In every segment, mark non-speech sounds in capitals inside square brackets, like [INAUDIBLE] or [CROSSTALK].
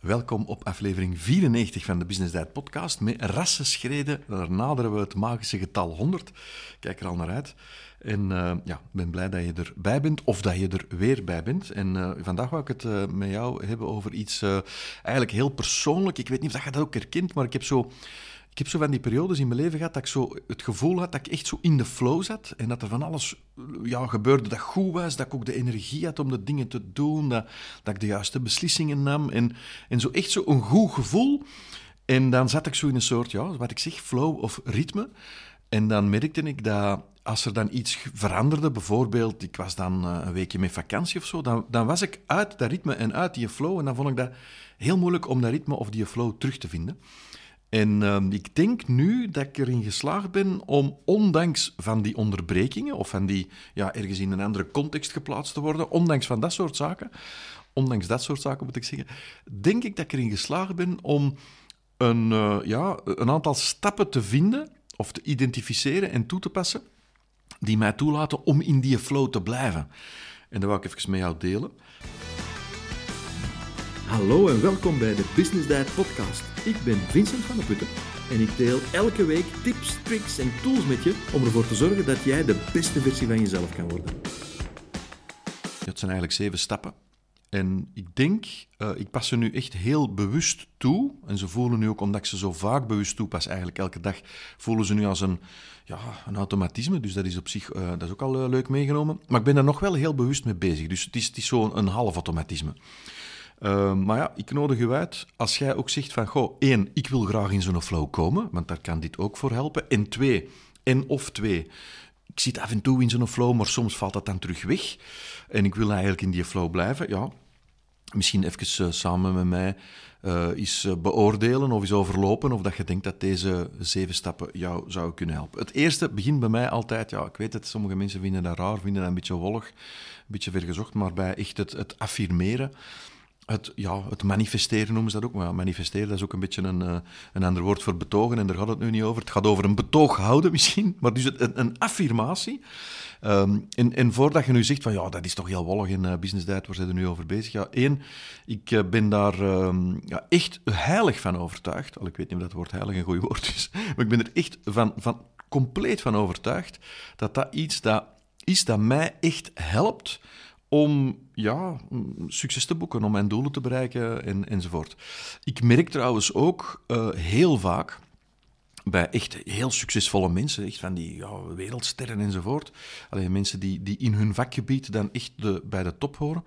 Welkom op aflevering 94 van de Business Diet podcast. Met rassenschreden, naderen we het magische getal 100. Kijk er al naar uit. En uh, ja, ben blij dat je erbij bent, of dat je er weer bij bent. En uh, vandaag wou ik het uh, met jou hebben over iets eigenlijk heel persoonlijk. Ik weet niet of je dat ook herkent, maar ik heb zo ik heb zo van die periodes in mijn leven gehad dat ik zo het gevoel had dat ik echt zo in de flow zat. En dat er van alles ja, gebeurde dat goed was. Dat ik ook de energie had om de dingen te doen. Dat, dat ik de juiste beslissingen nam. En, en zo echt zo een goed gevoel. En dan zat ik zo in een soort, ja, wat ik zeg, flow of ritme. En dan merkte ik dat als er dan iets veranderde, bijvoorbeeld ik was dan eh, een weekje met vakantie of zo, dan, dan was ik uit dat ritme en uit die flow. En dan vond ik dat heel moeilijk om dat ritme of die flow terug te vinden. En ehm, ik denk nu dat ik erin geslaagd ben om, ondanks van die onderbrekingen, of van die ja, ergens in een andere context geplaatst te worden, ondanks van dat soort zaken, ondanks dat soort zaken moet ik zeggen, denk ik dat ik erin geslaagd ben om een, uh, ja, een aantal stappen te vinden, of te identificeren en toe te passen, die mij toelaten om in die flow te blijven. En dat wil ik even met jou delen. Hallo en welkom bij de Business Diet Podcast. Ik ben Vincent van der Putten en ik deel elke week tips, tricks en tools met je om ervoor te zorgen dat jij de beste versie van jezelf kan worden. Het zijn eigenlijk zeven stappen. En ik denk, uh, ik pas ze nu echt heel bewust toe. En ze voelen nu ook, omdat ik ze zo vaak bewust toepas, eigenlijk elke dag, voelen ze nu als een, ja, een automatisme. Dus dat is op zich uh, dat is ook al uh, leuk meegenomen. Maar ik ben er nog wel heel bewust mee bezig. Dus het is, het is zo'n half automatisme. Uh, maar ja, ik nodig u uit als jij ook zegt van, goh, één, ik wil graag in zo'n flow komen, want daar kan dit ook voor helpen. En twee, en of twee, ik zit af en toe in zo'n flow, maar soms valt dat dan terug weg. En ik wil eigenlijk in die flow blijven, ja. Misschien even uh, samen met mij uh, eens beoordelen of eens overlopen of dat je denkt dat deze zeven stappen jou zou kunnen helpen. Het eerste begint bij mij altijd, ja, ik weet het, sommige mensen vinden dat raar, vinden dat een beetje wollig, een beetje vergezocht, maar bij echt het, het affirmeren het, ja, het manifesteren noemen ze dat ook. Maar manifesteren dat is ook een beetje een, uh, een ander woord voor betogen. En daar gaat het nu niet over. Het gaat over een betoog houden misschien. [LAUGHS] Maar dus een, een affirmatie. Um, en, en, voordat je nu zegt van ja, dat is toch heel wollig in uh, business diet, waar zijn er nu over bezig? Ja, één, ik uh, ben daar um, ja, echt heilig van overtuigd. Al ik weet niet of dat woord heilig een goed woord is. [LAUGHS] Maar ik ben er echt van, van, compleet van overtuigd dat dat iets dat is dat mij echt helpt om ja, succes te boeken, om mijn doelen te bereiken en, enzovoort. Ik merk trouwens ook uh, heel vaak bij echt heel succesvolle mensen, echt van die ja, wereldsterren enzovoort, alleen mensen die, die in hun vakgebied dan echt de, bij de top horen,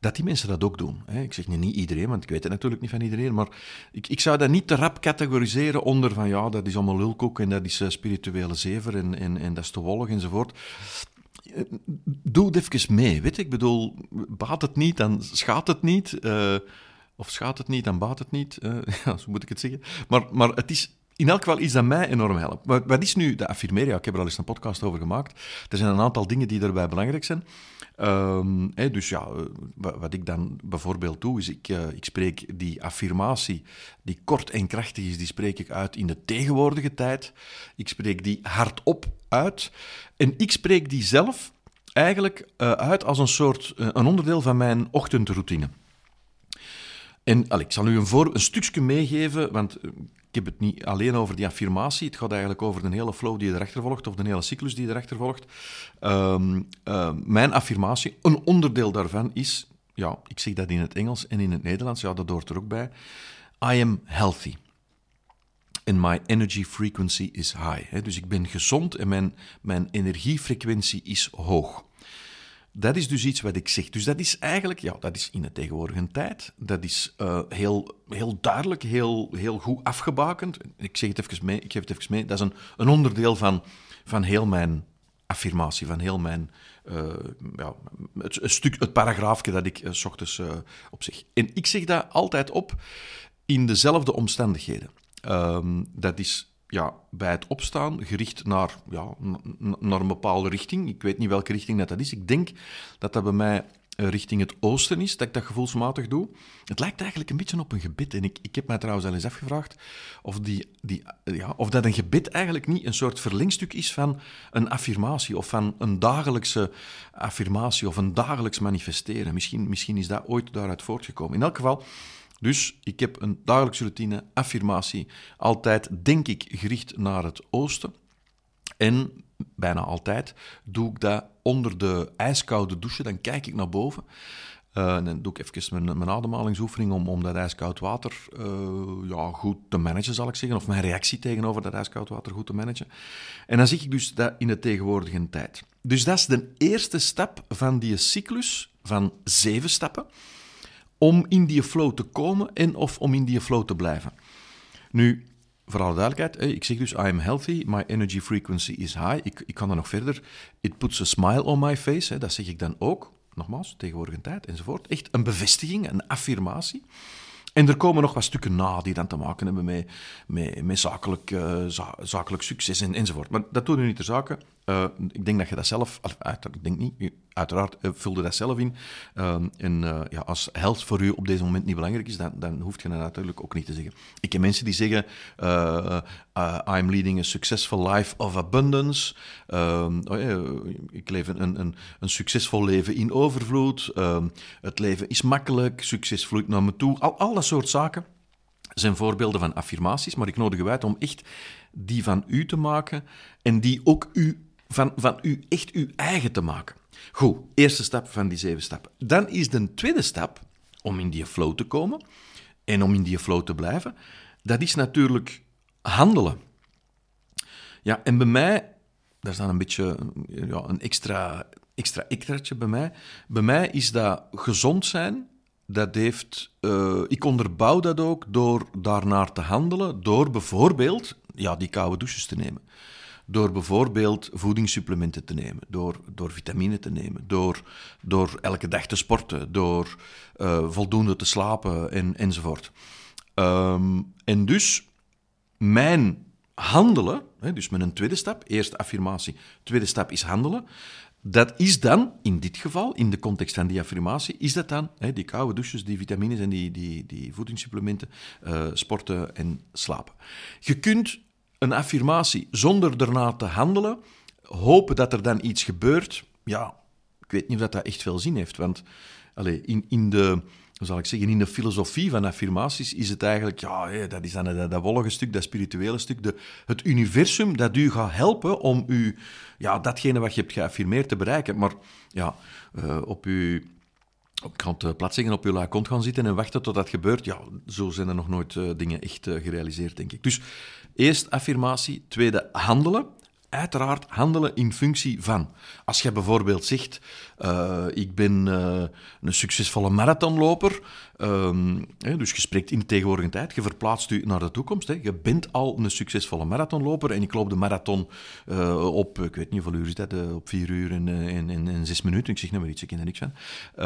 dat die mensen dat ook doen. Hè. Ik zeg niet iedereen, want ik weet het natuurlijk niet van iedereen, maar ik, ik zou dat niet te rap categoriseren onder van ja, dat is allemaal lulkoek en dat is uh, spirituele zever en, en, en dat is te wollig enzovoort doe het even mee. Weet ik bedoel, baat het niet, dan schaadt het niet. Uh, of schaadt het niet, dan baat het niet. Uh, [LAUGHS] ja, zo moet ik het zeggen. Maar, maar het is in elk geval iets dat mij enorm helpt. Wat is nu de affirmeren? ik heb er al eens een podcast over gemaakt. Er zijn een aantal dingen die daarbij belangrijk zijn. Hè, dus ja, eh, wat ik dan bijvoorbeeld doe, is ik, uh, ik spreek die affirmatie, die kort en krachtig is, die spreek ik uit in de tegenwoordige tijd. Ik spreek die hardop uit. En ik spreek die zelf eigenlijk uh, uit als een soort, een onderdeel van mijn ochtendroutine. En al, ik zal u een, een stukje meegeven, want ik heb het niet alleen over die affirmatie. Het gaat eigenlijk over de hele flow die je erachter volgt, of de hele cyclus die je erachter volgt. Um, uh, mijn affirmatie, een onderdeel daarvan is, ja, ik zeg dat in het Engels en in het Nederlands, ja, dat hoort er ook bij. I am healthy. And my energy frequency is high. Dus ik ben gezond en mijn, mijn energiefrequentie is hoog. Dat is dus iets wat ik zeg. Dus dat is eigenlijk, ja, dat is in de tegenwoordige tijd. Dat is uh, heel, heel duidelijk, heel, heel goed afgebakend. Ik zeg het even mee, ik geef het even mee. Dat is een, een onderdeel van, van heel mijn affirmatie, van heel mijn, uh, ja, het, stuk, het paragraafje dat ik uh, s ochtends op zeg. En ik zeg dat altijd op in dezelfde omstandigheden. Um, dat is ja, bij het opstaan gericht naar, ja, naar een bepaalde richting. Ik weet niet welke richting dat, dat is. Ik denk dat dat bij mij eh, richting het oosten is, dat ik dat gevoelsmatig doe. Het lijkt eigenlijk een beetje op een gebed. En ik, ik heb mij trouwens al eens afgevraagd of, die, die, ja, of dat een gebed eigenlijk niet een soort verlengstuk is van een affirmatie of van een dagelijkse affirmatie of een dagelijks manifesteren. Misschien, misschien is dat ooit daaruit voortgekomen. In elk geval, Dus ik heb een dagelijkse routine, affirmatie, altijd denk ik gericht naar het oosten. En bijna altijd doe ik dat onder de ijskoude douche, dan kijk ik naar boven. Uh, en dan doe ik even mijn, mijn ademhalingsoefening om, om dat ijskoud water uh, ja, goed te managen, zal ik zeggen. Of mijn reactie tegenover dat ijskoud water goed te managen. En dan zie ik dus dat in de tegenwoordige tijd. Dus dat is de eerste stap van die cyclus van zeven stappen om in die flow te komen en of om in die flow te blijven. Nu, voor alle duidelijkheid, ik zeg dus I am healthy, my energy frequency is high. Ik, ik kan er nog verder. It puts a smile on my face, dat zeg ik dan ook. Nogmaals, tegenwoordige tijd enzovoort. Echt een bevestiging, een affirmatie. En er komen nog wat stukken na die dan te maken hebben met, met, met zakelijk, uh, zakelijk succes en, enzovoort. Maar dat doet nu niet ter zake. Uh, ik denk dat je dat zelf, ik denk niet, uiteraard uh, vulde dat zelf in. en ja, als held voor u op deze moment niet belangrijk is, dan, dan hoef je dat natuurlijk ook niet te zeggen. Ik heb mensen die zeggen, I'm leading a successful life of abundance. Oh ik leef een, een, een succesvol leven in overvloed. Het leven is makkelijk, succes vloeit naar me toe. Al, al dat soort zaken zijn voorbeelden van affirmaties, maar ik nodig u uit om echt die van u te maken en die ook u, van, van u echt uw eigen te maken. Goed, eerste stap van die zeven stappen. Dan is de tweede stap om in die flow te komen en om in die flow te blijven, dat is natuurlijk handelen. Ja, en bij mij, daar staat een beetje ja, een extra, extra extraatje bij mij. Bij mij is dat gezond zijn dat heeft, uh, ik onderbouw dat ook door daarnaar te handelen, door bijvoorbeeld ja, die koude douches te nemen. Door bijvoorbeeld voedingssupplementen te nemen, door, door vitamine te nemen, door, door elke dag te sporten, door uh, voldoende te slapen en, enzovoort. Um, en dus mijn handelen, hè, dus met een tweede stap, eerste affirmatie, tweede stap is handelen, dat is dan, in dit geval, in de context van die affirmatie, is dat dan hè, die koude douches, die vitamines en die, die, die voedingssupplementen, uh, sporten en slapen. Je kunt een affirmatie zonder erna te handelen, hopen dat er dan iets gebeurt. Ja, ik weet niet of dat, dat echt veel zin heeft, want allez, in, in de zal ik zeggen, in de filosofie van affirmaties is het eigenlijk, ja, dat is dan dat, dat wollige stuk, dat spirituele stuk, de, het universum dat u gaat helpen om u, ja, datgene wat je hebt geaffirmeerd te bereiken. Maar ja, uh, op uw ik kan het plat zeggen, op uw kont gaan zitten en wachten tot dat gebeurt. Ja, zo zijn er nog nooit uh, dingen echt gerealiseerd, denk ik. Dus eerst affirmatie, tweede handelen uiteraard handelen in functie van. Als je bijvoorbeeld zegt, uh, ik ben uh, een succesvolle marathonloper, um, hè, dus je spreekt in de tegenwoordige tijd, je verplaatst u naar de toekomst. Hè. Je bent al een succesvolle marathonloper en ik loop de marathon uh, op, ik weet niet hoeveel uur is dat, op vier uur en, en, zes minuten. Ik zeg nou maar iets, ik ken er niks van.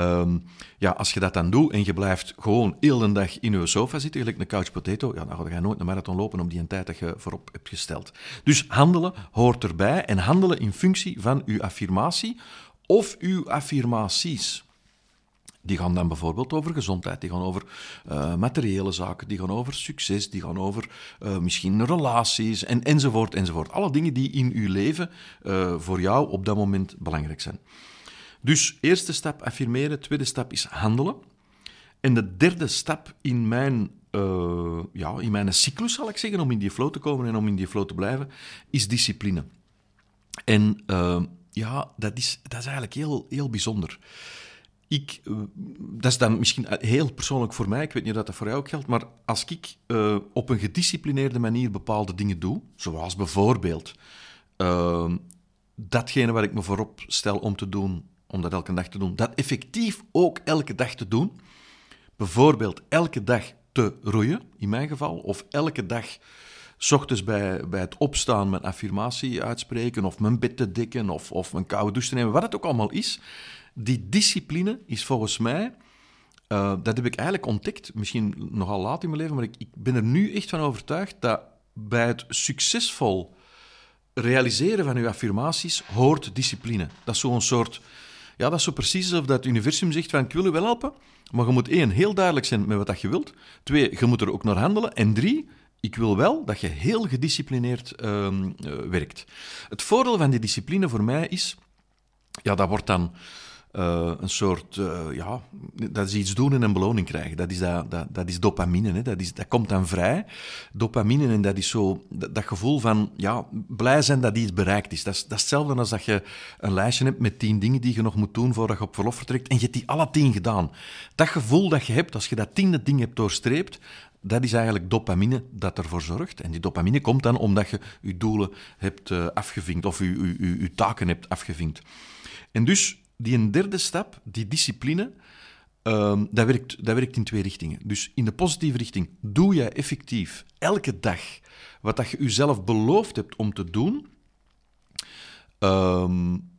Um, ja, als je dat dan doet en je blijft gewoon heel de dag in je sofa zitten, gelijk een couch potato, ja, dan ga je nooit een marathon lopen op die tijd dat je voorop hebt gesteld. Dus handelen hoort erbij en handelen in functie van uw affirmatie of uw affirmaties. Die gaan dan bijvoorbeeld over gezondheid, die gaan over uh, materiële zaken, die gaan over succes, die gaan over uh, misschien relaties en, enzovoort, enzovoort. Alle dingen die in uw leven uh, voor jou op dat moment belangrijk zijn. Dus eerste stap affirmeren, tweede stap is handelen. En de derde stap in mijn ja, in mijn cyclus, zal ik zeggen, om in die flow te komen en om in die flow te blijven, is discipline. En ja, dat is, dat is eigenlijk heel, heel bijzonder. Ik, uh, dat is dan misschien heel persoonlijk voor mij, ik weet niet of dat voor jou ook geldt, maar als ik op een gedisciplineerde manier bepaalde dingen doe, zoals bijvoorbeeld datgene wat ik me voorop stel om te doen, om dat elke dag te doen, dat effectief ook elke dag te doen, bijvoorbeeld elke dag te roeien, in mijn geval, of elke dag s ochtends bij, bij het opstaan mijn affirmatie uitspreken, of mijn bed te dikken, of, of een koude douche te nemen, wat het ook allemaal is. Die discipline is volgens mij, uh, dat heb ik eigenlijk ontdekt, misschien nogal laat in mijn leven, maar ik, ik ben er nu echt van overtuigd dat bij het succesvol realiseren van uw affirmaties hoort discipline. Dat is zo'n soort ja, dat is zo precies alsof dat het universum zegt van ik wil je wel helpen, maar je moet één, heel duidelijk zijn met wat dat je wilt. Twee, je moet er ook naar handelen. En drie, ik wil wel dat je heel gedisciplineerd uh, werkt. Het voordeel van die discipline voor mij is, ja, dat wordt dan uh, een soort, uh, ja, dat is iets doen en een beloning krijgen. Dat is, dat, dat, dat is dopamine, hè. Dat, is, dat komt dan vrij. Dopamine, en dat is zo, dat, gevoel van, ja, blij zijn dat iets bereikt is. Dat, is. dat hetzelfde als dat je een lijstje hebt met tien dingen die je nog moet doen voordat je op verlof vertrekt, en je hebt die alle tien gedaan. Dat gevoel dat je hebt, als je dat tiende ding hebt doorstreept, dat is eigenlijk dopamine dat ervoor zorgt. En die dopamine komt dan omdat je je doelen hebt uh, afgevinkt of je, je taken hebt afgevinkt. En dus die een derde stap, die discipline, um, dat, werkt, dat werkt in twee richtingen. Dus in de positieve richting doe je effectief elke dag wat dat je jezelf beloofd hebt om te doen. Um,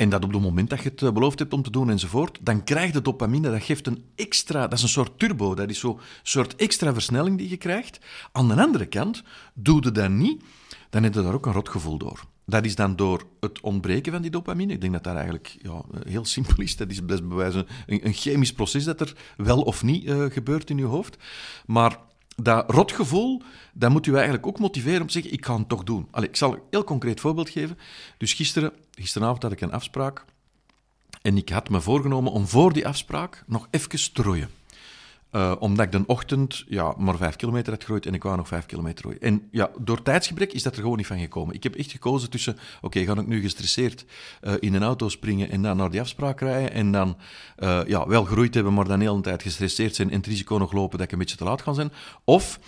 en dat op het moment dat je het eh, beloofd hebt om te doen enzovoort, dan krijg je dopamine. Dat geeft een extra, dat is een soort turbo. Dat is zo'n soort extra versnelling die je krijgt. Aan de andere kant, doe je dat niet, dan heb je daar ook een rotgevoel door. Dat is dan door het ontbreken van die dopamine. Ik denk dat dat eigenlijk ja, heel simpel is. Dat is best bewijzen een, chemisch proces dat er wel of niet uh, gebeurt in je hoofd. Maar dat rotgevoel, dat moet u eigenlijk ook motiveren om te zeggen, ik ga het toch doen. Allee, ik zal een heel concreet voorbeeld geven. Dus gisteren, gisteravond had ik een afspraak en ik had me voorgenomen om voor die afspraak nog even te roeien. Uh, omdat ik de ochtend ja, maar vijf kilometer had gerooid en ik wou nog vijf kilometer rooien. En ja, door tijdsgebrek is dat er gewoon niet van gekomen. Ik heb echt gekozen tussen, oké, ga ik nu gestresseerd uh, in een auto springen en dan naar die afspraak rijden en dan uh, ja, wel geroeid hebben, maar dan de hele tijd gestresseerd zijn en het risico nog lopen dat ik een beetje te laat ga zijn. Of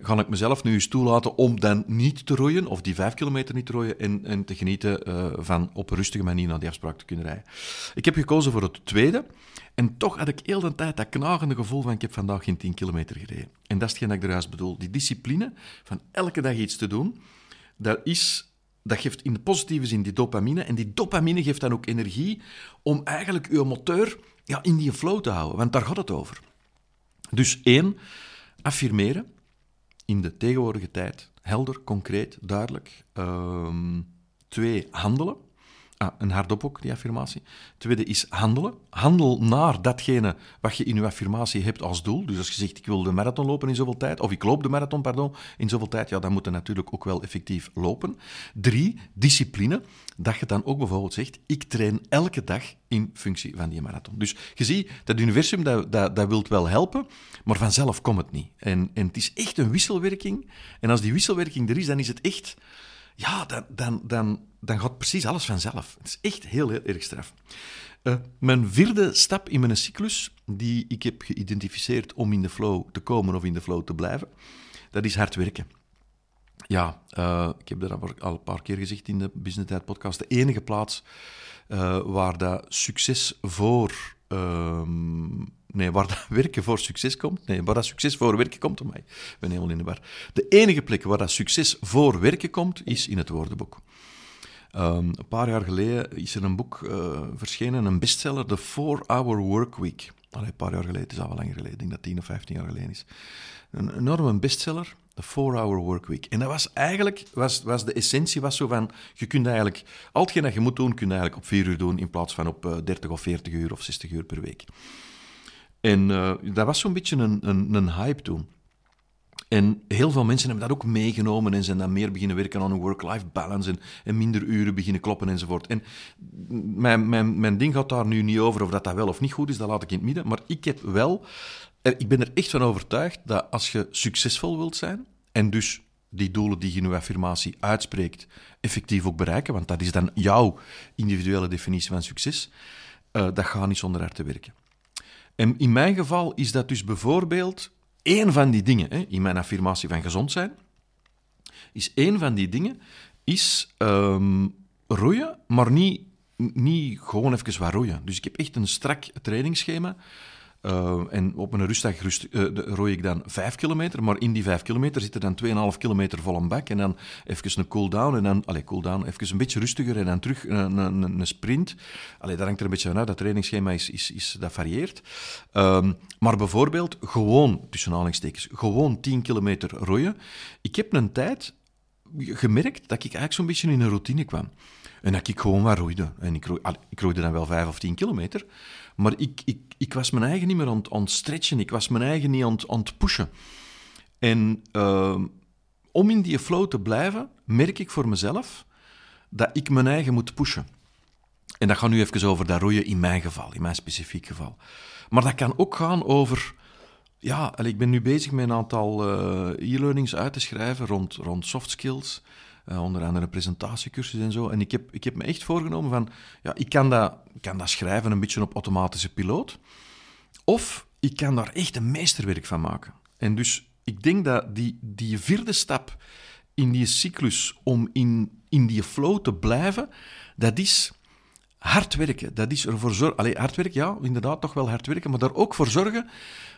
ga ik mezelf nu eens toelaten om dan niet te roeien, of die vijf kilometer niet te rooien, en, en te genieten van op een rustige manier naar die afspraak te kunnen rijden. Ik heb gekozen voor het tweede. En toch had ik heel de tijd dat knagende gevoel van ik heb vandaag geen 10 kilometer gereden. En dat is hetgeen dat ik eruit bedoel. Die discipline van elke dag iets te doen, dat, is, dat geeft in de positieve zin die dopamine. En die dopamine geeft dan ook energie om eigenlijk uw motor ja, in die flow te houden. Want daar gaat het over. Dus één, affirmeren in de tegenwoordige tijd. Helder, concreet, duidelijk. Um, twee, handelen. Ah, een hardop ook, die affirmatie. Tweede is handelen. Handel naar datgene wat je in je affirmatie hebt als doel. Dus als je zegt, ik wil de marathon lopen in zoveel tijd, of ik loop de marathon, pardon, in zoveel tijd, ja, dan moet je natuurlijk ook wel effectief lopen. Drie, discipline. Dat je dan ook bijvoorbeeld zegt, ik train elke dag in functie van die marathon. Dus je ziet, dat universum, dat, dat, dat wilt wel helpen, maar vanzelf komt het niet. En, en het is echt een wisselwerking. En als die wisselwerking er is, dan is het echt ja, dan, dan, dan, dan gaat precies alles vanzelf. Het is echt heel, heel erg straf. Uh, mijn vierde stap in mijn cyclus, die ik heb geïdentificeerd om in de flow te komen of in de flow te blijven, dat is hard werken. Ja, uh, ik heb dat al een paar keer gezegd in de Business Tijd podcast. De enige plaats uh, waar dat succes voor ehm, Nee, waar [LAUGHS] werken voor succes komt. Nee, waar dat succes voor werken komt. mij. ik ben helemaal in de war. De enige plek waar dat succes voor werken komt, is in het woordenboek. Um, een paar jaar geleden is er een boek uh, verschenen, een bestseller, The 4-Hour Workweek. Allee, een paar jaar geleden, het is al wel langer geleden, ik denk dat 10 of 15 jaar geleden is. Een enorme bestseller, The 4-Hour Workweek. En dat was eigenlijk, was, was de essentie was zo van, je kunt eigenlijk, al hetgeen dat je moet doen, kun je eigenlijk op 4 uur doen, in plaats van op uh, 30 of 40 uur of 60 uur per week. En uh, dat was zo'n beetje een, een, een hype toen. En heel veel mensen hebben dat ook meegenomen en zijn dan meer beginnen werken aan een work-life balance en, en, minder uren beginnen kloppen enzovoort. En mijn, mijn, mijn ding gaat daar nu niet over of dat, dat wel of niet goed is, dat laat ik in het midden. Maar ik heb wel, ik ben er echt van overtuigd dat als je succesvol wilt zijn en dus die doelen die je in je affirmatie uitspreekt effectief ook bereiken, want dat is dan jouw individuele definitie van succes, uh, dat gaat niet zonder hard te werken. En in mijn geval is dat dus bijvoorbeeld één van die dingen, hè, in mijn affirmatie van gezond zijn, is één van die dingen, is um, roeien, maar niet, niet gewoon even wat roeien. Dus ik heb echt een strak trainingsschema uh, en op een rustdag rust, uh, rooi ik dan 5 kilometer, maar in die 5 kilometer zit er dan 2,5 kilometer vol een bak en dan even een cool-down en dan, allez, cool-down, even een beetje rustiger en dan terug een, een, een sprint. Allee, dat hangt er een beetje vanuit, dat trainingsschema is, is, is, dat varieert. Um, maar bijvoorbeeld gewoon, tussen aanhalingstekens, gewoon 10 kilometer rooien. Ik heb een tijd gemerkt dat ik eigenlijk zo'n beetje in een routine kwam. En dat ik gewoon wat roeide. En ik, roeide, ik roeide dan wel 5 of 10 kilometer. Maar ik, ik, ik was mijn eigen niet meer aan, het stretchen. Ik was mijn eigen niet aan, het pushen. En uh, om in die flow te blijven, merk ik voor mezelf dat ik mijn eigen moet pushen. En dat gaat nu even over dat roeien in mijn geval, in mijn specifiek geval. Maar dat kan ook gaan over ja, ik ben nu bezig met een aantal uh, e-learnings uit te schrijven rond, rond soft skills. Uh, onder andere presentatiecursus en zo. En ik heb, ik heb me echt voorgenomen van, ja, ik kan dat, kan dat schrijven een beetje op automatische piloot. Of ik kan daar echt een meesterwerk van maken. En dus ik denk dat die, die vierde stap in die cyclus om in, in die flow te blijven, dat is hard werken. Dat is ervoor zorgen. Allee, hard werken, ja, inderdaad, toch wel hard werken, maar daar ook voor zorgen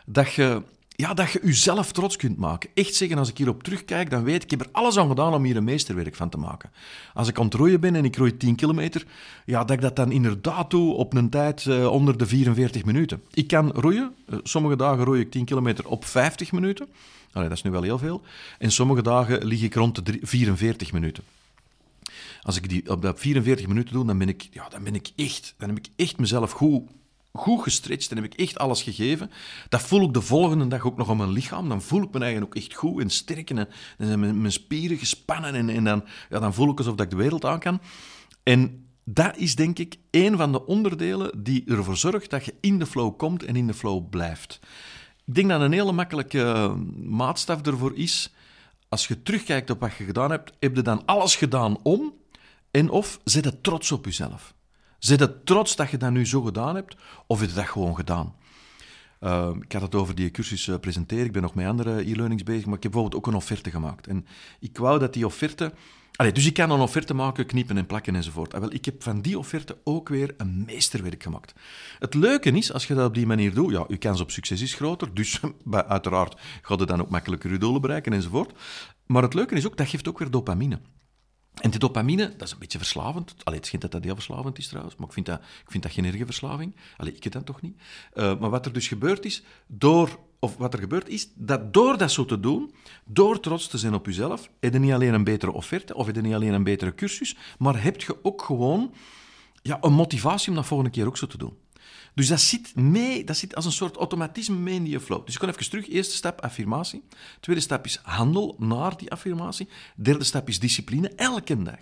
dat je, ja, dat je jezelf trots kunt maken. Echt zeggen, als ik hierop terugkijk, dan weet ik, ik heb er alles aan gedaan om hier een meesterwerk van te maken. Als ik aan het roeien ben en ik roei 10 kilometer, ja, dat ik dat dan inderdaad doe op een tijd uh, onder de 44 minuten. Ik kan roeien, uh, sommige dagen roei ik 10 kilometer op 50 minuten. Dat is nu wel heel veel. En sommige dagen lig ik rond de 44 minuten. Als ik die op dat 44 minuten doe, dan ben ik, ja, dan ben ik echt, dan heb ik echt mezelf goed, goed gestretched en heb ik echt alles gegeven. Dat voel ik de volgende dag ook nog op mijn lichaam. Dan voel ik me eigenlijk ook echt goed en sterk en dan zijn mijn, spieren gespannen en, en dan, ja, dan voel ik alsof ik de wereld aan kan. En dat is denk ik een van de onderdelen die ervoor zorgt dat je in de flow komt en in de flow blijft. Ik denk dat een hele makkelijke maatstaf ervoor is. Als je terugkijkt op wat je gedaan hebt, heb je dan alles gedaan om en of zit het trots op jezelf? Zit het trots dat je dat nu zo gedaan hebt, of je dat gewoon gedaan? Uh, ik had het over die cursus uh, presenteren. Ik ben nog met andere e-learnings bezig, maar ik heb bijvoorbeeld ook een offerte gemaakt. En ik wou dat die offerte... Dus ik kan een offerte maken, knippen en plakken enzovoort. En ah, wel, ik heb van die offerte ook weer een meesterwerk gemaakt. Het leuke is, als je dat op die manier doet, ja, je kans op succes is groter, dus [LAUGHS] uiteraard gaat je dan ook makkelijker je doelen bereiken enzovoort. Maar het leuke is ook, dat geeft ook weer dopamine. En die dopamine, dat is een beetje verslavend. Allee, het schijnt dat dat heel verslavend is trouwens, maar ik vind dat, ik vind dat geen erge verslaving. Ik het dan toch niet. Uh, maar wat er dus gebeurd is, door, of wat er gebeurt is, dat door dat zo te doen, door trots te zijn op jezelf, heb je niet alleen een betere offerte, of heb je niet alleen een betere cursus, maar heb je ook gewoon ja, een motivatie om dat volgende keer ook zo te doen. Dus dat zit mee, dat zit als een soort automatisme mee in die flow. Dus ik kom even terug. Eerste stap, affirmatie. Tweede stap is handel naar die affirmatie. Derde stap is discipline. Elke dag.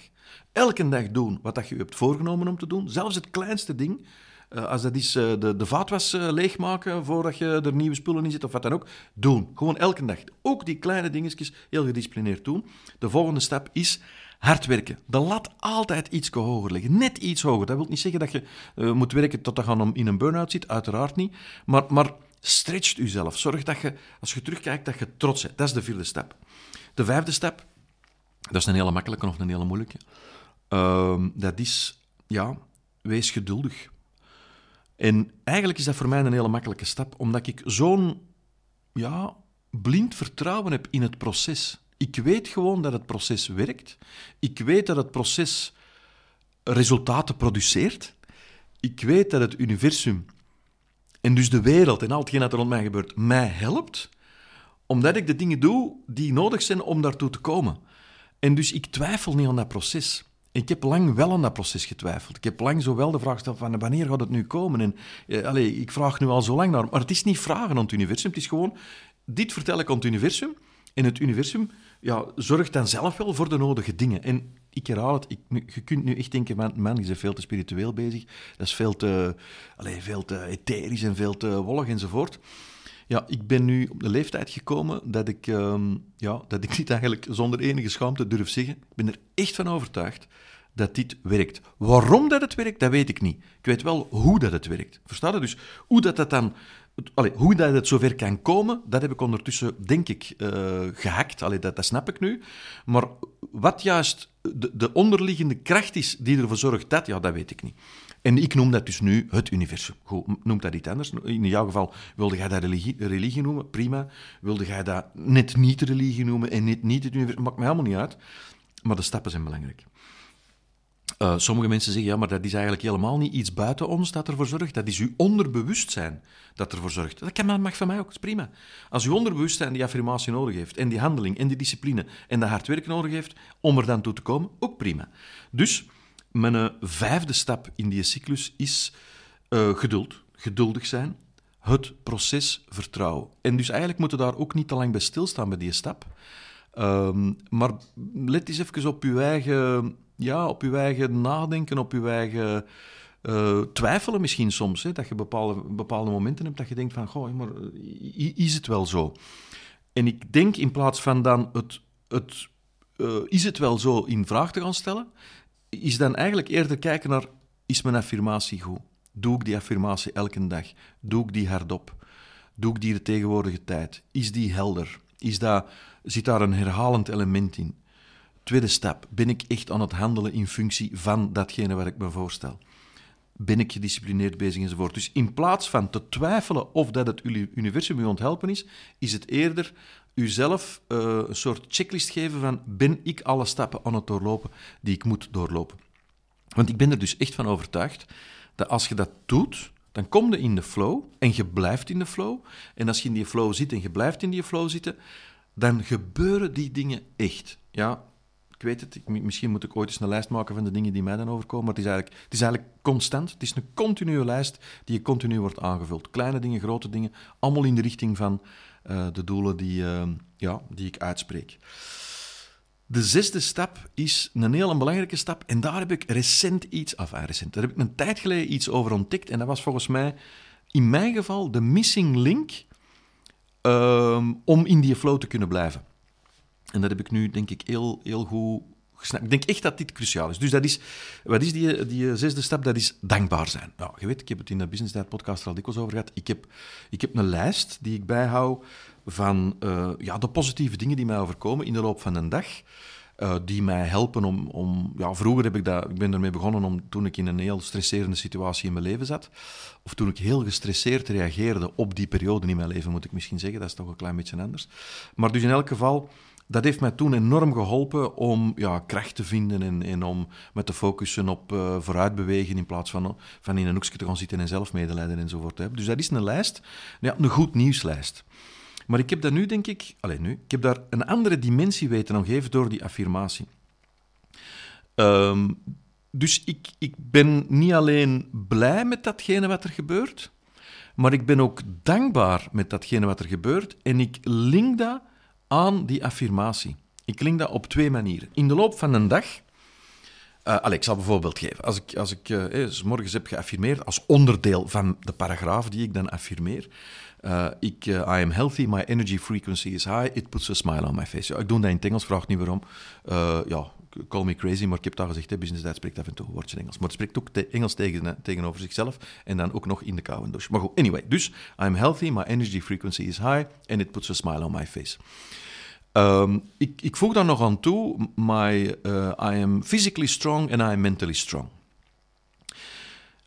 Elke dag doen wat dat je hebt voorgenomen om te doen. Zelfs het kleinste ding. Uh, als dat is uh, de, de vaatwas uh, leegmaken voordat je er nieuwe spullen in zet of wat dan ook. Doen. Gewoon elke dag. Ook die kleine dingetjes heel gedisciplineerd doen. De volgende stap is hard werken. De lat altijd iets hoger leggen. Net iets hoger. Dat wil niet zeggen dat je uh, moet werken tot je in een burn-out zit. Uiteraard niet. Maar, maar stretch jezelf. Zorg dat je, als je terugkijkt, dat je trots bent. Dat is de vierde stap. De vijfde stap, dat is een hele makkelijke of een hele moeilijke. Uh, dat is, ja, wees geduldig. En eigenlijk is dat voor mij een hele makkelijke stap, omdat ik zo'n ja, blind vertrouwen heb in het proces. Ik weet gewoon dat het proces werkt. Ik weet dat het proces resultaten produceert. Ik weet dat het universum en dus de wereld en al hetgeen dat er rond mij gebeurt, mij helpt, omdat ik de dingen doe die nodig zijn om daartoe te komen. En dus ik twijfel niet aan dat proces. Ik heb lang wel aan dat proces getwijfeld. Ik heb lang zowel de vraag gesteld van wanneer gaat het nu komen? En eh, allez, ik vraag nu al zo lang naar. Maar het is niet vragen aan het universum. Het is gewoon, dit vertel ik aan het universum. En het universum ja, zorgt dan zelf wel voor de nodige dingen. En ik herhaal het, je kunt nu echt denken, man, man, bent veel te spiritueel bezig. Dat is veel te, allez, veel te etherisch en veel te wollig enzovoort. Ja, ik ben nu op de leeftijd gekomen dat ik, ehm, ja, dat ik [LAUGHS] dit eigenlijk zonder enige schaamte durf zeggen. Ik ben er echt van overtuigd dat dit werkt. Waarom dat het werkt, dat weet ik niet. Ik weet wel hoe dat het werkt. Verstaat je? Dus hoe dat, dat dan Hoe dat het zover kan komen, dat heb ik ondertussen, denk ik, uh, gehackt. Allee, dat, dat, snap ik nu. Maar wat juist de, de, onderliggende kracht is die ervoor zorgt dat, ja, dat weet ik niet. En ik noem dat dus nu het universum. Goed, noem dat iets anders. In jouw geval wilde jij dat religie, religie noemen, prima. Wilde jij dat net niet religie noemen en net niet het universum, maakt me helemaal niet uit. Maar de stappen zijn belangrijk. Uh, sommige mensen zeggen, ja, maar dat is eigenlijk helemaal niet iets buiten ons dat ervoor zorgt. Dat is uw onderbewustzijn dat ervoor zorgt. Dat kan, mag van mij ook, dat is prima. Als uw onderbewustzijn die affirmatie nodig heeft, en die handeling, en die discipline, en dat hard werk nodig heeft, om er dan toe te komen, ook prima. Dus, mijn uh, vijfde stap in die cyclus is uh, geduld. Geduldig zijn. Het proces vertrouwen. En dus eigenlijk moeten daar ook niet te lang bij stilstaan bij die stap. Um, maar let eens even op uw eigen ja, op uw eigen nadenken, op uw eigen uh, twijfelen misschien soms. Hè, dat je bepaalde, bepaalde momenten hebt dat je denkt van, goh, maar is het wel zo? En ik denk in plaats van dan het, het is het wel zo in vraag te gaan stellen, is dan eigenlijk eerder kijken naar, is mijn affirmatie goed? Doe ik die affirmatie elke dag? Doe ik die hardop? Doe ik die de tegenwoordige tijd? Is die helder? Is dat, zit daar een herhalend element in? Tweede stap, ben ik echt aan het handelen in functie van datgene wat ik me voorstel? Ben ik gedisciplineerd bezig enzovoort? Dus in plaats van te twijfelen of dat het universum u onthelpen is, is het eerder uzelf uh, een soort checklist geven van ben ik alle stappen aan het doorlopen die ik moet doorlopen? Want ik ben er dus echt van overtuigd dat als je dat doet, dan kom je in de flow en je blijft in de flow. En als je in die flow zit en je blijft in die flow zitten, dan gebeuren die dingen echt. Ja, ik weet het, misschien moet ik ooit eens een lijst maken van de dingen die mij dan overkomen, maar het is eigenlijk, het is eigenlijk constant. Het is een continue lijst die je continu wordt aangevuld. Kleine dingen, grote dingen, allemaal in de richting van uh, de doelen die, uh, ja, die ik uitspreek. De zesde stap is een heel belangrijke stap. En daar heb ik recent iets, of ah, recent, daar heb ik een tijd geleden iets over ontdekt. En dat was volgens mij, in mijn geval, de missing link um, om in die flow te kunnen blijven. En dat heb ik nu, denk ik, heel, heel goed gesnapt. Ik denk echt dat dit cruciaal is. Dus dat is, wat is die, die zesde stap? Dat is dankbaar zijn. Nou, je weet, ik heb het in de Business Diet podcast er al dikwijls over gehad. Ik heb, ik heb een lijst die ik bijhoud van uh, ja, de positieve dingen die mij overkomen in de loop van een dag. Uh, die mij helpen om, om... Ja, vroeger heb ik dat... Ik ben ermee begonnen om, toen ik in een heel stresserende situatie in mijn leven zat. Of toen ik heel gestresseerd reageerde op die periode in mijn leven, moet ik misschien zeggen. Dat is toch een klein beetje anders. Maar dus in elk geval dat heeft mij toen enorm geholpen om ja, kracht te vinden en, en om met te focussen op uh, vooruitbewegen in plaats van, van in een hoekje te gaan zitten en zelf medelijden enzovoort te. Dus dat is een lijst, ja, een goed nieuwslijst. Maar ik heb daar nu, denk ik, nu, ik heb daar een andere dimensie weten omgeven door die affirmatie. Um, dus ik, ik ben niet alleen blij met datgene wat er gebeurt, maar ik ben ook dankbaar met datgene wat er gebeurt en ik link dat aan die affirmatie. Ik link dat op twee manieren. In de loop van een dag. Uh, ik zal bijvoorbeeld geven. Als ik, als ik uh, morgens heb geaffirmeerd als onderdeel van de paragraaf die ik dan affirmeer. Ik, I am healthy, my energy frequency is high, it puts a smile on my face. Ik doe dat in het Engels, vraag niet waarom. ja, call me crazy, maar ik heb dat gezegd, hè, Business Dad spreekt af en toe een woordje Engels. Maar het spreekt ook Engels tegen, tegenover zichzelf en dan ook nog in de koude douche. Maar goed, anyway, dus I am healthy, my energy frequency is high and it puts a smile on my face. Um, ik, ik voeg daar nog aan toe, my, uh, I am physically strong and I am mentally strong.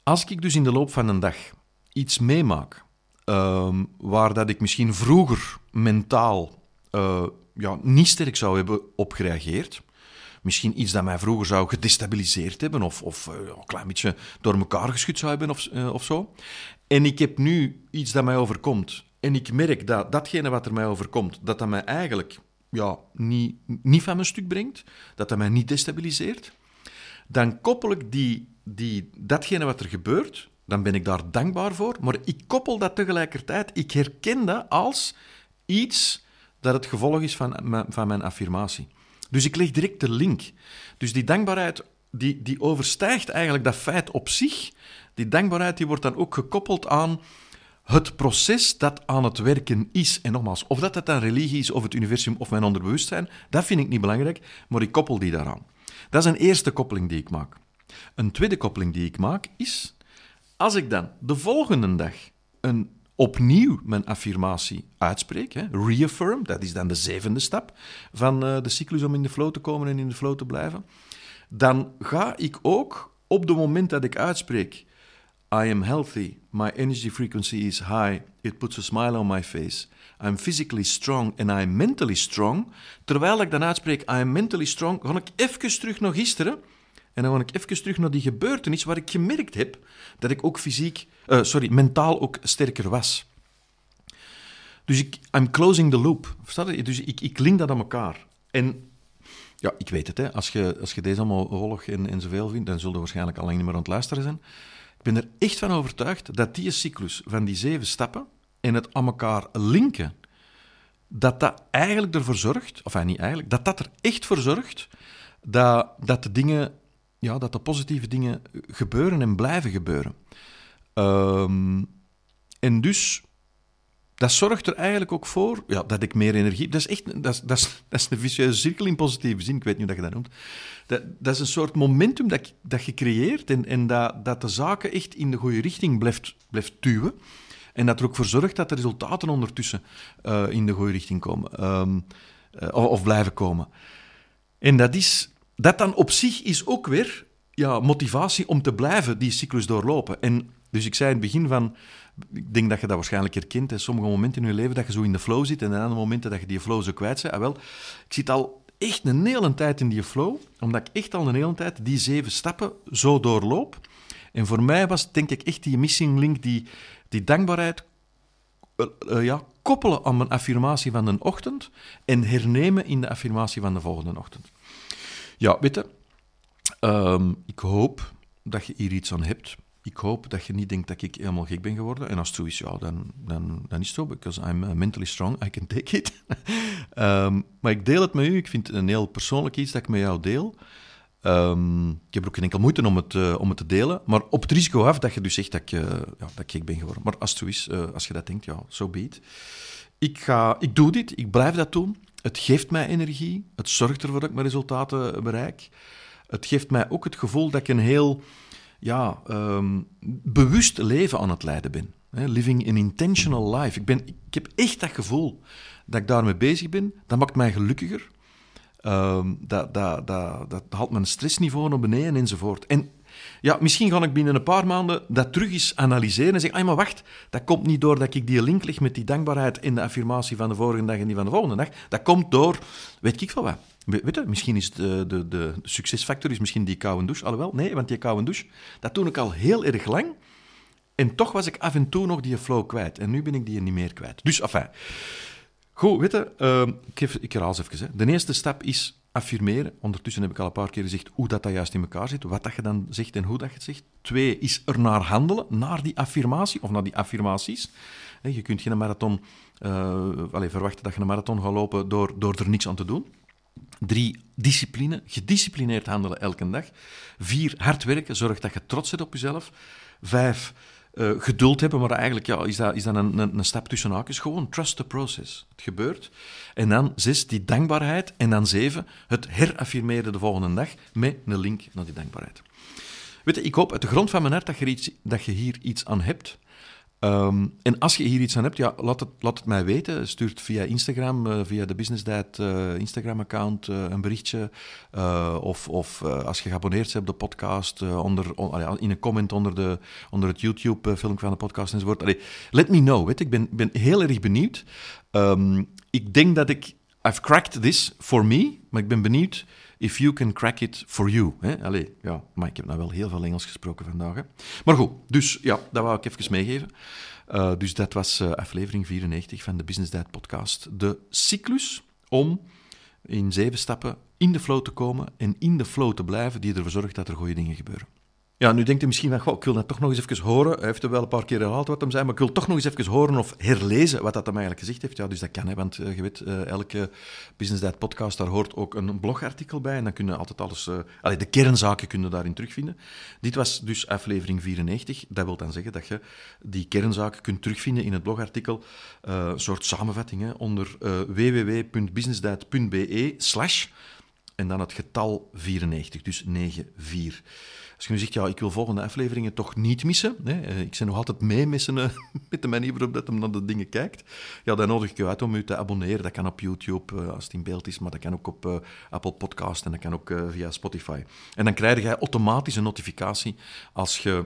Als ik dus in de loop van een dag iets meemaak um, waar dat ik misschien vroeger mentaal uh, ja, niet sterk zou hebben op gereageerd, misschien iets dat mij vroeger zou gedestabiliseerd hebben of, of uh, een klein beetje door elkaar geschud zou hebben of, uh, of zo. En ik heb nu iets dat mij overkomt en ik merk dat datgene wat er mij overkomt, dat dat mij eigenlijk ja, niet, niet van mijn stuk brengt, dat dat mij niet destabiliseert, dan koppel ik die, die, datgene wat er gebeurt, dan ben ik daar dankbaar voor, maar ik koppel dat tegelijkertijd, ik herken dat als iets dat het gevolg is van, van mijn affirmatie. Dus ik leg direct de link. Dus die dankbaarheid, die, die overstijgt eigenlijk dat feit op zich. Die dankbaarheid die wordt dan ook gekoppeld aan het proces dat aan het werken is. En nogmaals, of dat het een religie is, of het universum, of mijn onderbewustzijn, dat vind ik niet belangrijk, maar ik koppel die daaraan. Dat is een eerste koppeling die ik maak. Een tweede koppeling die ik maak is, als ik dan de volgende dag een, opnieuw mijn affirmatie uitspreek, reaffirm, dat is dan de zevende stap van uh, de cyclus om in de flow te komen en in de flow te blijven, dan ga ik ook op het moment dat ik uitspreek I am healthy. My energy frequency is high. It puts a smile on my face. I'm physically strong and I'm mentally strong. Terwijl ik dan uitspreek, I am mentally strong, ga ik even terug naar gisteren. En dan ga ik even terug naar die gebeurtenis waar ik gemerkt heb dat ik ook fysiek, uh, sorry, mentaal ook sterker was. Dus ik, I'm closing the loop. Versta je? Dus ik, ik link dat aan elkaar. En ja, ik weet het, hè. Als, je, als je deze allemaal volg en, en zoveel vindt, dan zul je waarschijnlijk al lang niet meer aan het luisteren zijn. Ik ben er echt van overtuigd dat die cyclus van die zeven stappen en het aan elkaar linken, dat dat eigenlijk ervoor zorgt, of niet eigenlijk, dat dat er echt voor zorgt dat, dat de dingen ja, dat de positieve dingen gebeuren en blijven gebeuren. Ehm, en dus, dat zorgt er eigenlijk ook voor ja, dat ik meer energie... Dat is echt dat is, dat is, een vicieuze cirkel in positieve zin, ik weet niet hoe dat je dat noemt. Dat, dat is een soort momentum dat, dat je creëert en, en dat, dat de zaken echt in de goede richting blijft, blijft duwen. En dat er ook voor zorgt dat de resultaten ondertussen uh, in de goede richting komen. Um, uh, of blijven komen. En dat, is, dat dan op zich is ook weer ja, motivatie om te blijven die cyclus doorlopen. En dus ik zei in het begin van, ik denk dat je dat waarschijnlijk herkent, hè, sommige momenten in je leven dat je zo in de flow zit en dan andere momenten dat je die flow zo kwijt bent. Ah, wel, ik zit al echt een hele tijd in die flow, omdat ik echt al een hele tijd die zeven stappen zo doorloop. En voor mij was denk ik echt die missing link, die, die dankbaarheid uh, uh, ja, koppelen aan mijn affirmatie van de ochtend en hernemen in de affirmatie van de volgende ochtend. Ja, weet je, um, ik hoop dat je hier iets aan hebt. Ik hoop dat je niet denkt dat ik helemaal gek ben geworden. En als het zo is, ja, dan, dan, dan is het zo. Because I'm uh, mentally strong, I can take it. um, [LAUGHS] maar ik deel het met u. Ik vind het een heel persoonlijk iets dat ik met jou deel. Um, ik heb ook geen enkel moeite om het, uh, om het te delen. Maar op het risico af dat je dus zegt dat ik, uh, ja, dat ik gek ben geworden. Maar als het zo is, uh, als je dat denkt, ja, zo so be it. Ik, ga, ik doe dit, ik blijf dat doen. Het geeft mij energie. Het zorgt ervoor dat ik mijn resultaten bereik. Het geeft mij ook het gevoel dat ik een heel ja, um, bewust leven aan het leiden ben. Living an intentional life. Ik, ben, ik heb echt dat gevoel dat ik daarmee bezig ben. Dat maakt mij gelukkiger. Um, dat, dat, dat, dat haalt mijn stressniveau naar beneden enzovoort. En ja, misschien ga ik binnen een paar maanden dat terug eens analyseren en zeggen, ah, maar wacht, dat komt niet door dat ik die link leg met die dankbaarheid in de affirmatie van de vorige dag en die van de volgende dag. Dat komt door, weet ik veel wat. Weet je, misschien is de, de, de succesfactor is misschien die koude douche. Alhoewel, nee, want die koude douche, dat doe ik al heel erg lang. En toch was ik af en toe nog die flow kwijt. En nu ben ik die niet meer kwijt. Dus, enfin... Goed, weet je, uh, ik, heb, ik herhaal eens even. Hè. De eerste stap is affirmeren. Ondertussen heb ik al een paar keer gezegd hoe dat, dat juist in elkaar zit, wat dat je dan zegt en hoe dat je het zegt. Twee is er naar handelen, naar die affirmatie of naar die affirmaties. Je kunt geen marathon uh, allez, verwachten dat je een marathon gaat lopen door, door er niks aan te doen. Drie, discipline. Gedisciplineerd handelen elke dag. Vier, hard werken. Zorg dat je trots bent op jezelf. Vijf, uh, geduld hebben, maar eigenlijk ja, is dat, is dat een, een, stap tussen haakjes. Gewoon trust the process. Het gebeurt. En dan zes, die dankbaarheid. En dan zeven, het heraffirmeren de volgende dag met een link naar die dankbaarheid. Weet ik hoop uit de grond van mijn hart dat je, iets, dat je hier iets aan hebt. Um, en als je hier iets aan hebt, ja, laat, het, laat het mij weten. Stuur via Instagram, uh, via de Business Dad uh, Instagram-account uh, een berichtje. of of als je geabonneerd bent op de podcast, onder, on, in een comment onder, de, onder het YouTube-filmpje van de podcast enzovoort. Let me know. Weet. Ik ben, ben heel erg benieuwd. Um, ik denk dat ik... I've cracked this for me, maar ik ben benieuwd if you can crack it for you. Hè? Allee, ja, maar ik heb nou wel heel veel Engels gesproken vandaag. Hè? Maar goed, dus ja, dat wou ik even meegeven. Uh, dus dat was uh, aflevering 94 van de Business Dad podcast. De cyclus om in zeven stappen in de flow te komen en in de flow te blijven die ervoor zorgt dat er goede dingen gebeuren. Ja, nu denkt u misschien van, ik wil dat toch nog eens even horen. Hij heeft er wel een paar keer herhaald wat hem zei, maar ik wil toch nog eens even horen of herlezen wat dat hem eigenlijk gezegd heeft. Ja, dus dat kan, hè, want uh, je weet, uh, elke Business Dad podcast, daar hoort ook een blogartikel bij. En dan kunnen altijd alles, uh, allee, de kernzaken kunnen daarin terugvinden. Dit was dus aflevering 94. Dat wil dan zeggen dat je die kernzaken kunt terugvinden in het blogartikel. een soort samenvatting hè, onder www.businessdad.be slash en dan het getal 94, dus 94. Als je nu zegt, ja, ik wil volgende afleveringen toch niet missen, hè, ik ben nog altijd mee missen [LAUGHS] met de manier waarop dat hem naar de dingen kijkt, ja, dan nodig ik je uit om je te abonneren. Dat kan op YouTube, uh, als het in beeld is, maar dat kan ook op uh, Apple Podcast en dat kan ook via Spotify. En dan krijg je automatisch een notificatie als je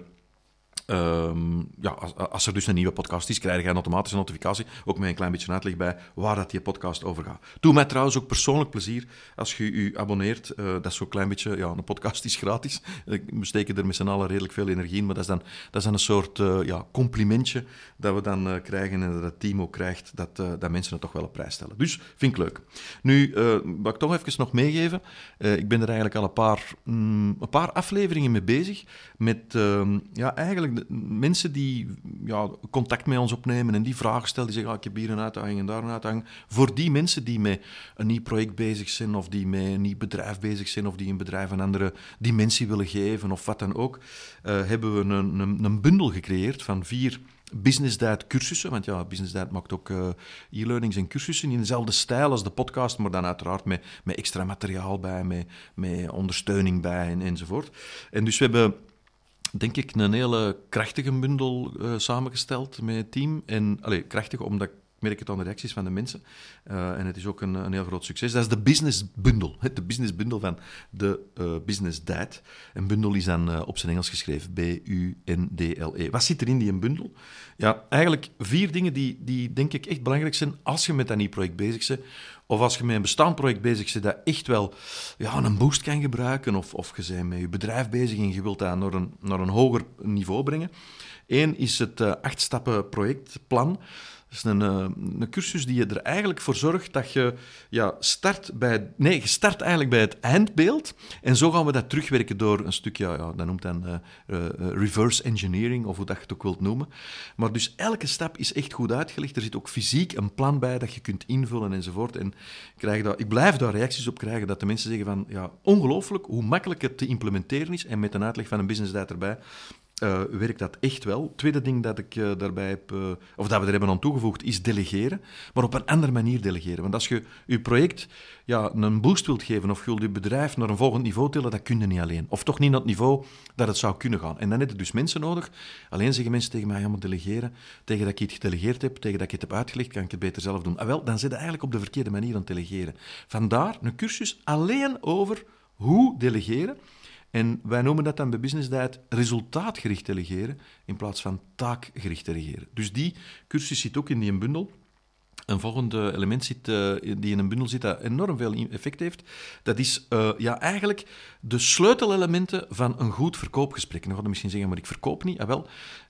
Um, ja, als, er dus een nieuwe podcast is, krijg je een automatische notificatie. Ook met een klein beetje uitleg bij waar dat die podcast over gaat. Doe mij trouwens ook persoonlijk plezier als je je abonneert. Uh, dat is zo'n klein beetje, ja, een podcast is gratis. We steken er met z'n allen redelijk veel energie in, maar dat is dan, dat is dan een soort uh, ja, complimentje dat we dan uh, krijgen en dat het team ook krijgt, dat, dat mensen het toch wel op prijs stellen. Dus vind ik leuk. Nu, wat ik toch even nog meegeven, ik ben er eigenlijk al een paar, mm, een paar afleveringen mee bezig met, ehm, ja, eigenlijk mensen die ja, contact met ons opnemen en die vragen stellen, die zeggen, ah, ik heb hier een uitdaging en daar een uitdaging. Voor die mensen die met een nieuw project bezig zijn, of die met een nieuw bedrijf bezig zijn, of die een bedrijf een andere dimensie willen geven, of wat dan ook, uh, hebben we een, een, een bundel gecreëerd van vier Business Diet cursussen, want ja, Business maakt ook uh, e-learnings en cursussen in dezelfde stijl als de podcast, maar dan uiteraard met, met extra materiaal bij, met, met ondersteuning bij en, enzovoort. En dus we hebben denk ik, een hele krachtige bundel uh, samengesteld met het team. En allee, krachtig omdat merk het aan de reacties van de mensen. Uh, en het is ook een, een heel groot succes. Dat is de business bundle. De business bundle van de uh, Business Dad. Een bundel is dan uh, op zijn Engels geschreven. B-U-N-D-L-E. Wat zit er in die bundel? Ja, eigenlijk vier dingen die, die denk ik echt belangrijk zijn als je met dat nieuw project bezig bent. Of als je met een bestaand project bezig bent dat echt wel ja, een boost kan gebruiken. Of, of je bent met je bedrijf bezig en je wilt dat naar een, naar een hoger niveau brengen. Eén is het acht stappen projectplan. Is een, eh, een cursus die je er eigenlijk voor zorgt dat je ja, start bij... Nee, je start eigenlijk bij het eindbeeld. En zo gaan we dat terugwerken door een stukje, ja, ja noemt dan uh, uh, reverse engineering, of hoe dat je het ook wilt noemen. Maar dus elke stap is echt goed uitgelegd. Er zit ook fysiek een plan bij dat je kunt invullen enzovoort. En krijg dat, ik blijf daar reacties op krijgen dat de mensen zeggen van, ja, ongelooflijk hoe makkelijk het te implementeren is. En met een uitleg van een business erbij, uh, werkt dat echt wel. tweede ding dat ik uh, daarbij heb, uh, of dat we er hebben aan toegevoegd, is delegeren. Maar op een andere manier delegeren. Want als je je project ja, een boost wilt geven of je wilt je bedrijf naar een volgend niveau tillen, dat kun je niet alleen. Of toch niet naar het niveau dat het zou kunnen gaan. En dan heb je dus mensen nodig. Alleen zeggen mensen tegen mij, ja, delegeren. Tegen dat ik iets gedelegeerd heb, tegen dat ik het heb uitgelegd, kan ik het beter zelf doen. Ah, wel, dan zit je eigenlijk op de verkeerde manier aan het delegeren. Vandaar een cursus alleen over hoe delegeren. En wij noemen dat dan bij Business Diet resultaatgericht delegeren in plaats van taakgericht delegeren. Dus die cursus zit ook in die bundel. Een volgende element zit, uh, die in een bundel zit dat enorm veel effect heeft. Dat is uh, ja, eigenlijk de sleutelelementen van een goed verkoopgesprek. Dan ga je misschien zeggen, maar ik verkoop niet. Ah, wel,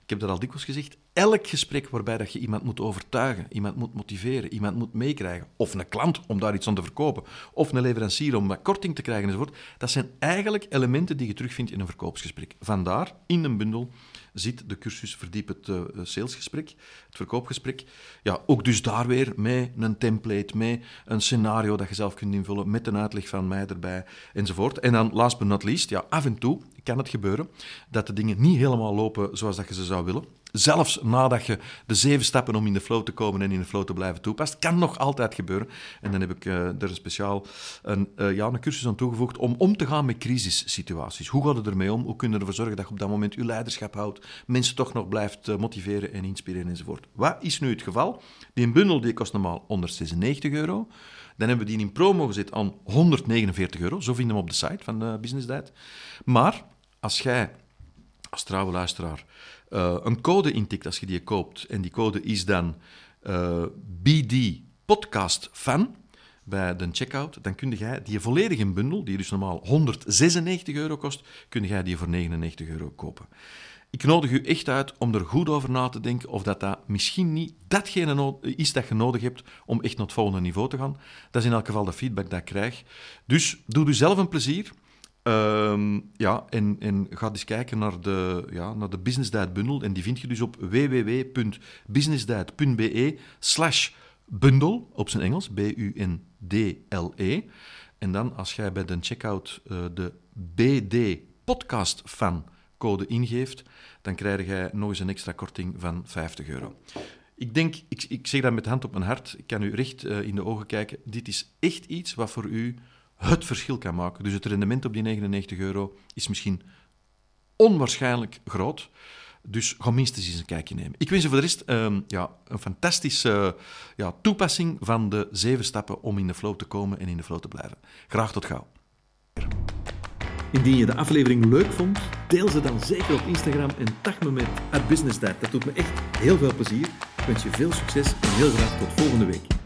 ik heb dat al dikwijls gezegd. Elk gesprek waarbij dat je iemand moet overtuigen, iemand moet motiveren, iemand moet meekrijgen, of een klant om daar iets aan te verkopen, of een leverancier om wat korting te krijgen enzovoort, dat zijn eigenlijk elementen die je terugvindt in een verkoopsgesprek. Vandaar, in een bundel, zit de cursus Verdiep het uh, salesgesprek, het verkoopgesprek. Ja, ook dus daar weer met een template, met een scenario dat je zelf kunt invullen, met een uitleg van mij erbij, enzovoort. En dan, last but not least, ja, af en toe kan het gebeuren dat de dingen niet helemaal lopen zoals dat je ze zou willen. Zelfs nadat je de zeven stappen om in de flow te komen en in de flow te blijven toepast, kan nog altijd gebeuren. En dan heb ik uh, er speciaal een, uh, ja, een cursus aan toegevoegd om om te gaan met crisissituaties. Hoe gaat het ermee om? Hoe kun je ervoor zorgen dat je op dat moment je leiderschap houdt, mensen toch nog blijft uh, motiveren en inspireren enzovoort. Wat is nu het geval? Die bundel die kost normaal 196 euro. Dan hebben we die in promo gezet aan 149 euro. Zo vinden we op de site van Business Diet. Maar als jij als trouwe luisteraar uh, een code intikt als je die koopt, en die code is dan uh, BD Podcast Fan bij de checkout, dan kun jij die volledige bundel, die dus normaal 196 euro kost, kun jij die voor 99 euro kopen. Ik nodig u echt uit om er goed over na te denken of dat, dat misschien niet datgene is dat je nodig hebt om echt naar het volgende niveau te gaan. Dat is in elk geval de feedback dat ik krijg. Dus doe u zelf een plezier. Um, ja, en, en ga eens kijken naar de, ja, naar de Business Diet bundel. En die vind je dus op www.businessdiet.be slash bundel, op zijn Engels, B-U-N-D-L-E. En dan, als jij bij de checkout uh, de BD podcast fan code ingeeft, dan krijg jij nog eens een extra korting van 50 euro. Ik denk, ik, ik zeg dat met de hand op mijn hart, ik kan u recht uh, in de ogen kijken, dit is echt iets wat voor u het verschil kan maken. Dus het rendement op die 99 euro is misschien onwaarschijnlijk groot. Dus ga minstens eens een kijkje nemen. Ik wens je voor de rest um, ja, een fantastische ja, toepassing van de zeven stappen om in de flow te komen en in de flow te blijven. Graag tot gauw. Indien je de aflevering leuk vond, deel ze dan zeker op Instagram en tag me met @businessdad. Dat doet me echt heel veel plezier. Ik wens je veel succes en heel graag tot volgende week.